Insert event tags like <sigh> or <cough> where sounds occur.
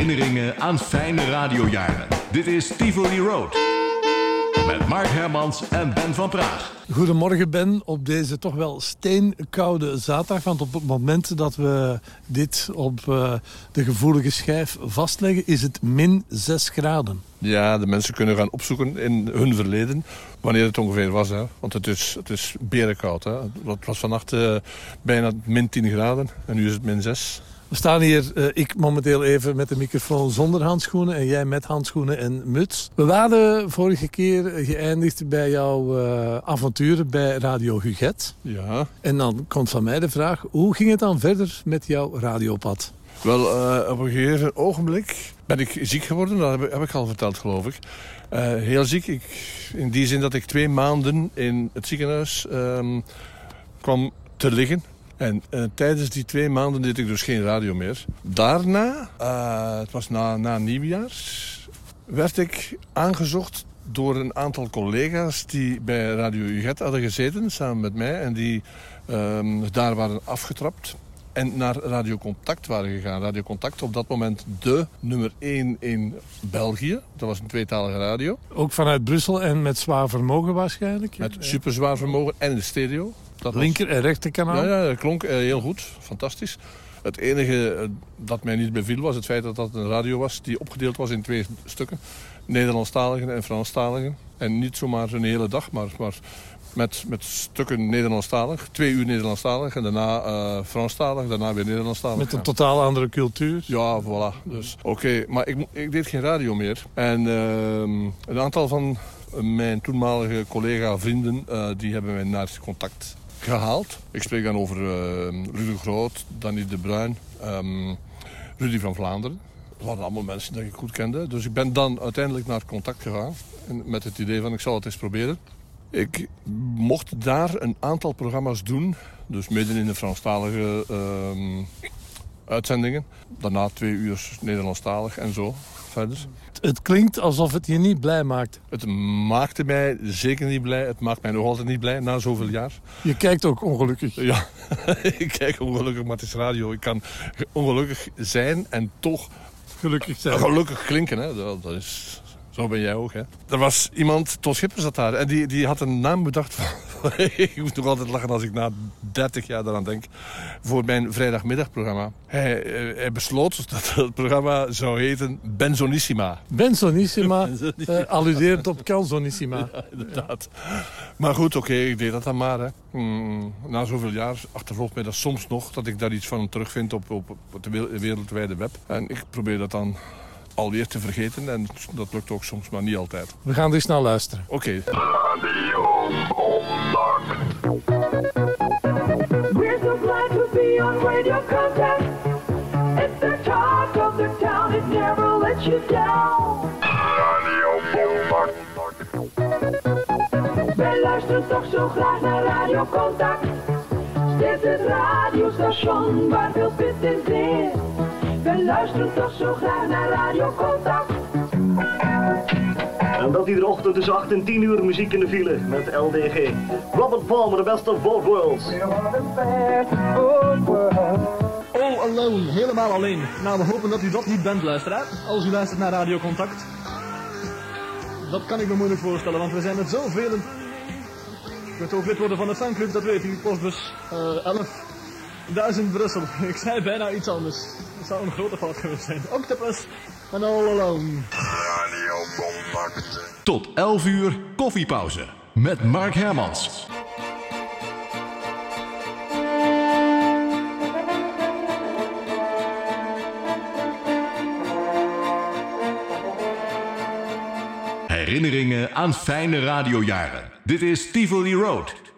Herinneringen aan fijne radiojaren. Dit is Tivoli Road. Met Mark Hermans en Ben van Praag. Goedemorgen Ben, op deze toch wel steenkoude zaterdag. Want op het moment dat we dit op uh, de gevoelige schijf vastleggen... is het min 6 graden. Ja, de mensen kunnen gaan opzoeken in hun verleden... wanneer het ongeveer was. Hè. Want het is, het is berenkoud. Hè. Het was vannacht uh, bijna min 10 graden en nu is het min 6. We staan hier, uh, ik momenteel even met de microfoon zonder handschoenen... en jij met handschoenen en muts. We waren vorige keer geëindigd bij jouw uh, avonturen bij Radio Huget. Ja. En dan komt van mij de vraag, hoe ging het dan verder met jouw radiopad? Wel, uh, op een gegeven ogenblik ben ik ziek geworden. Dat heb, heb ik al verteld, geloof ik. heel ziek. Ik, in die zin dat ik twee maanden in het ziekenhuis um, kwam te liggen. En uh, tijdens die twee maanden deed ik dus geen radio meer. Daarna, uh, het was na, na nieuwjaar, werd ik aangezocht door een aantal collega's die bij Radio UGET hadden gezeten, samen met mij. En die um, daar waren afgetrapt en naar Radio Contact waren gegaan. Radio Contact op dat moment de nummer 1 in België. Dat was een tweetalige radio. Ook vanuit Brussel en met zwaar vermogen waarschijnlijk? Met super zwaar vermogen en de stereo. Dat Linker en rechterkanaal? Ja, ja, dat klonk heel goed. Fantastisch. Het enige dat mij niet beviel was het feit dat dat een radio was die opgedeeld was in twee stukken. Nederlandstaligen en Franstaligen. En niet zomaar een hele dag, maar, maar met, met stukken Nederlandstalig. Twee uur Nederlandstalig en daarna uh, Franstalig, daarna weer Nederlandstalig. Met een totaal andere cultuur? Ja, voilà. Dus, Oké, okay. maar ik, ik deed geen radio meer. En uh, een aantal van mijn toenmalige collega-vrienden... Uh, die hebben mij naar contact gehaald. Ik spreek dan over uh, Rudy Groot, Danny de Bruin, um, Rudy van Vlaanderen. Dat waren allemaal mensen die ik goed kende. Dus ik ben dan uiteindelijk naar contact gegaan. Met het idee van ik zal het eens proberen. Ik mocht daar een aantal programma's doen. Dus midden in de Franstalige uh, uitzendingen. Daarna twee uur Nederlandstalig en zo verder. Het klinkt alsof het je niet blij maakt. Het maakte mij zeker niet blij. Het maakt mij nog altijd niet blij na zoveel jaar. Je kijkt ook ongelukkig. Ja, <laughs> ik kijk ongelukkig, maar het is radio. Ik kan ongelukkig zijn en toch gelukkig zijn. Gelukkig klinken, hè. Dat, dat is... Zo ben jij ook, hè. Er was iemand, Tos Schipper zat daar, en die, die had een naam bedacht. Van, <laughs> ik moet nog altijd lachen als ik na 30 jaar daaraan denk. Voor mijn vrijdagmiddagprogramma. Hij, hij besloot dat het programma zou heten Benzonissima. Benzonissima, <laughs> Benzonissima. Uh, alluderend op Calzonissima. Ja, inderdaad. Maar goed, oké, okay, ik deed dat dan maar. Hè. Hmm, na zoveel jaar achtervolgt mij dat soms nog... dat ik daar iets van terugvind op, op, op het wereldwijde web. En ik probeer dat dan alweer te vergeten. En dat lukt ook soms, maar niet altijd. We gaan dus naar luisteren. Oké. Okay. We're so glad to be on Radio Contact. It's the talk of the town, it never lets you down. Radio. Wij luisteren toch zo graag naar Radio Contact. Dit is het radiostation waar veel pit in zit. We luisteren toch zo graag naar Radio Contact. En dat iedere ochtend tussen 8 en 10 uur muziek in de file met LDG. Robert Palmer, the best of both worlds. All alone, helemaal alleen. Nou, we hopen dat u dat niet bent, luisteraar. Als u luistert naar Radio Contact. Dat kan ik me moeilijk voorstellen, want we zijn met zoveel. Je kunt ook lid worden van de fanclub, dat weet u. Postbus uh, 11. Duizend Brussel. <laughs> Ik zei bijna iets anders. Het zou een grote fout geweest zijn. Octopus en All Alone. Radio. Tot 11 uur koffiepauze met Mark Hermans. Herinneringen aan fijne radiojaren. Dit is Tivoli Road.